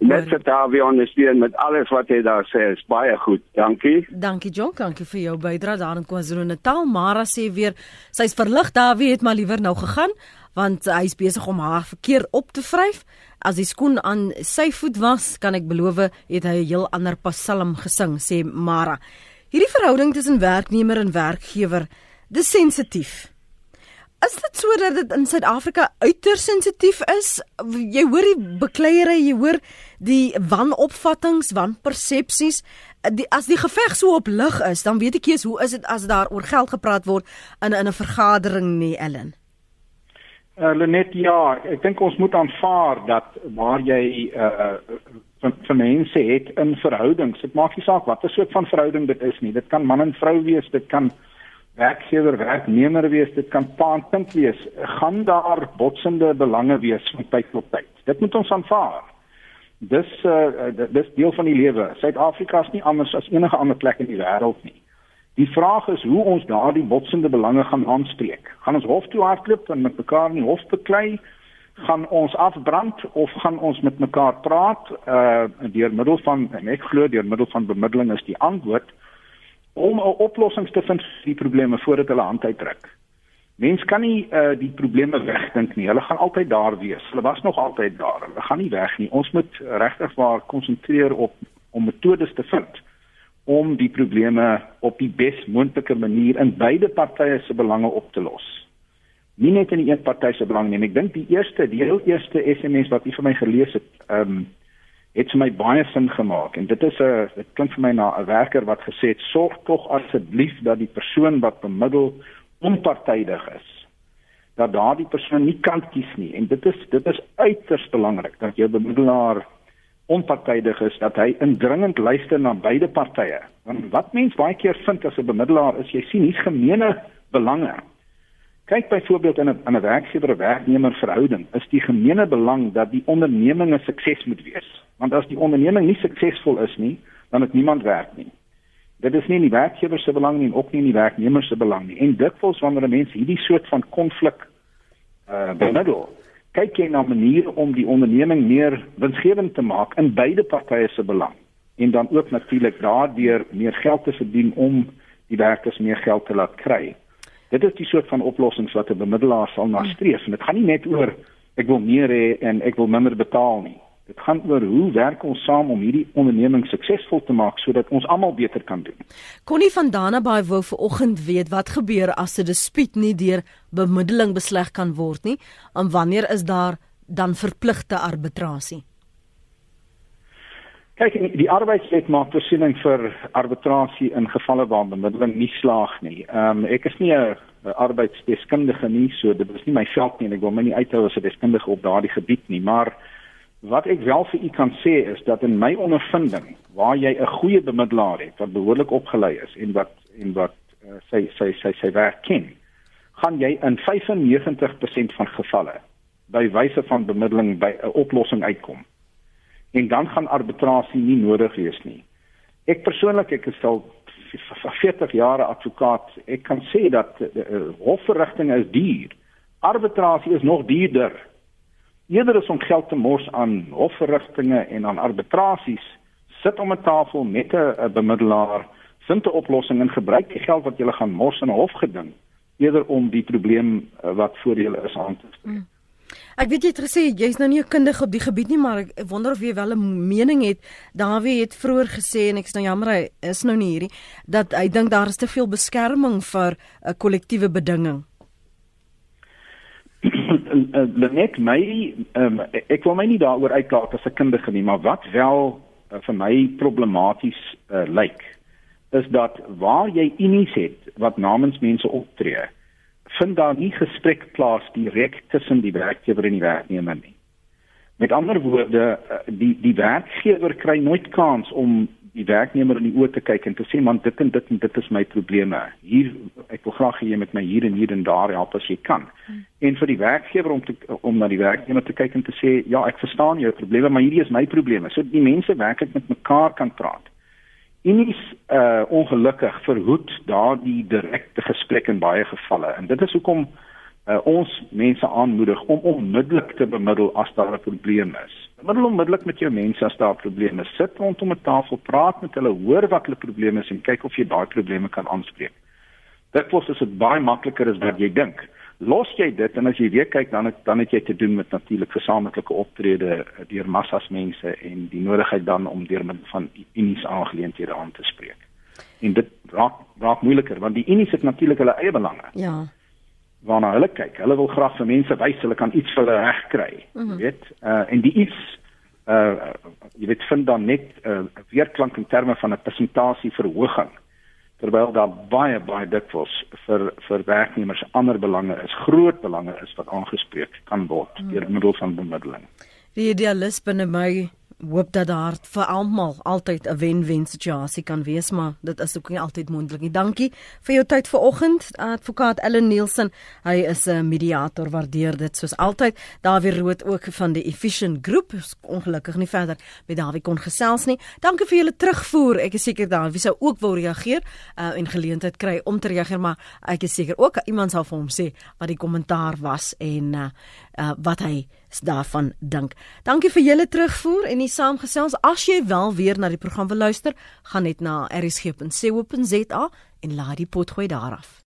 Net vir Davie ondersteun met alles wat hy daar sê, is baie goed. Dankie. Dankie Jock, dankie vir jou bydrae daar in KwaZulu-Natal. Mara sê weer sy's verlig Davie het maar liewer nou gegaan want hy's besig om haar verkeer op te vryf. As die skoen aan sy voet was, kan ek beloof het hy 'n heel ander psalm gesing, sê Mara. Hierdie verhouding tussen werknemer en werkgewer, dis sensitief. Is dit sodat dit in Suid-Afrika uiters sensitief is? Jy hoor die bekleierery, jy hoor die wanopvattinge, wanpersepsies. Die as die geveg so op lig is, dan weet ek eers hoe is dit as daar oor geld gepraat word in in 'n vergadering nie, Ellen. Uh, Lenet ja, ek dink ons moet aanvaar dat waar jy uh van van mense het in verhoudings, dit maak nie saak wat 'n soort van verhouding dit is nie. Dit kan man en vrou wees, dit kan werkgewer werknemer wees, dit kan pa en kind wees, gaan daar botsende belange wees van tyd tot tyd. Dit moet ons aanvaar. Dis uh dis deel van die lewe. Suid-Afrika is nie anders as enige ander plek in die wêreld nie. Die vraag is hoe ons daardie botsende belange gaan aanspreek. Gaan ons hof toe hardloop en met mekaar in die hof beklei? Gaan ons afbrand of gaan ons met mekaar praat uh deur middel van en ek glo deur middel van bemiddeling is die antwoord om 'n oplossing te vind vir die probleme voordat hulle hand uitdruk. Mens kan nie uh, die probleme wegdink nie. Hulle gaan altyd daar wees. Hulle was nog altyd daar. Hulle gaan nie weg nie. Ons moet regtig maar konsentreer op om metodes te vind om die probleme op die bes moontlike manier in beide partye se belange op te los. Nie net in die een party se belang nie. Ek dink die eerste, die heel eerste SMS wat u vir my gelees het, ehm um, het vir my baie sin gemaak en dit is 'n dit klink vir my na 'n werker wat gesê het sorg tog asseblief dat die persoon wat bemiddel onpartydig is dat daardie persoon nie kan kies nie en dit is dit is uiters belangrik dat jou bemiddelaar onpartydig is dat hy indringend luister na beide partye. Want wat mens baie keer vind as 'n bemiddelaar is jy sien hier's gemeene belange. Kyk byvoorbeeld in 'n in 'n werkgewer-werknemer verhouding, is die gemeene belang dat die onderneming 'n sukses moet wees. Want as die onderneming nie suksesvol is nie, dan het niemand werk nie. Dit is nie in die werkgewer se belang nie en ook nie in die werknemer se belang nie. En dikwels wanneer 'n mens hierdie soort van konflik uh bemiddel, kyk jy na maniere om die onderneming meer winsgewend te maak in beide partye se belang en dan ook natuurlik daardeur meer geld te verdien om die werkers meer geld te laat kry. Dit is die soort van oplossings wat 'n bemiddelaar sal nastreef en dit gaan nie net oor ek wil meer hê en ek wil minder betaal nie. Dit gaan oor hoe werk ons saam om hierdie onderneming suksesvol te maak sodat ons almal beter kan doen. Connie van Danabaai wou vir oggend weet wat gebeur as 'n dispuut nie deur bemiddeling besleg kan word nie, en wanneer is daar dan verpligte arbitrasie? Kyk, die arbeidswet maak voorsiening vir arbitrasie in gevalle waar bemiddeling nie slaag nie. Ehm um, ek is nie 'n arbeidsdeskundige nie, so dit is nie my veld nie en ek wil my nie uithou as 'n deskundige op daardie gebied nie, maar Wat ek wel vir u kan sê is dat in my ondervinding waar jy 'n goeie bemiddelaar het wat behoorlik opgelei is en wat en wat uh, sy sy sy sy werk ken, gaan jy in 95% van gevalle by wyse van bemiddeling by 'n oplossing uitkom. En dan gaan arbitrasie nie nodig wees nie. Ek persoonlik ek is al 40 jaar advokaat. Ek kan sê dat uh, hofverrigtinge is duur. Arbitrasie is nog duurder eerder as om geld te mors aan hofverrigtinge en aan arbitrasies, sit om 'n tafel met 'n bemiddelaar, vind 'n oplossing en gebruik die geld wat jy gaan mors in 'n hofgeding eerder om die probleem uh, wat voor julle is aan te spreek. Mm. Ek weet jy het gesê jy's nou nie 'n kundige op die gebied nie, maar ek wonder of jy wel 'n mening het. Dawie het vroeër gesê en ek is nou jammer hy is nou nie hierdie dat hy dink daar is te veel beskerming vir 'n kollektiewe bedinging. net my um, ek wil my nie daaroor uitlaat as 'n kundige nie, maar wat wel uh, vir my problematies uh, lyk is dat waar jy unies het wat namens mense optree, vind daar nie gesprek plaas direk tussen die werkgewer en die werknemer nie. Met ander woorde, uh, die die werkgewer kry nooit kans om die werknemer in die oë te kyk en te sê man dit en dit en dit is my probleme. Hier ek wil graag hê jy met my hier en hier en daar help as jy kan. Hmm. En vir die werkgewer om te om na die werknemer te kyk en te sê ja, ek verstaan jou probleme, maar hierdie is my probleme. So die mense werklik met mekaar kan praat. En is uh ongelukkig verhoed daardie direkte gesprek in baie gevalle. En dit is hoekom uh, ons mense aanmoedig om onmiddellik te bemiddel as daar 'n probleem is. Bemiddel onmiddellik met jou mense as daar probleme is. Sit rondom 'n tafel, praat met hulle, hoor wat hulle probleme is en kyk of jy daai probleme kan aanspreek. Dit as dit baie makliker is wat jy dink. Los jy dit en as jy weer kyk dan het, dan het jy te doen met natuurlik gesamentlike optrede eh, deur massas mense en die nodigheid dan om deur middel van unies aangeleenthede aan te spreek. En dit raak raak moeiliker want die unies het natuurlik hulle eie belange. Ja waarna hulle kyk. Hulle wil graag vir mense wys hulle kan iets vir hulle regkry. Mm -hmm. Weet, uh en die iets uh jy weet vind dan net 'n uh, weerklank in terme van 'n persentasie verhoging terwyl daar baie baie dikwels vir vir werknemers ander belange is, groot belange is wat aangespreek kan word mm -hmm. deur middel van bemiddeling. Die idealis binne my hoop dat daar vir almal altyd 'n wen-wen situasie kan wees, maar dit is ook nie altyd moontlik nie. Dankie vir jou tyd vanoggend, advokaat Ellen Nielsen. Hy is 'n mediator, waardeer dit soos altyd. Dawie Rood ook van die Efficient Groep, ongelukkig nie verder met Dawie kon gesels nie. Dankie vir julle terugvoer. Ek is seker Dawie sou ook wil reageer uh, en geleentheid kry om te reageer, maar ek is seker ook iemand sal vir hom sê wat die kommentaar was en uh, uh, wat hy daarvan dink. Dankie vir julle terugvoer en die saamgesels. As jy wel weer na die program wil luister, gaan net na rsg.co.za en laai die potgooi daar af.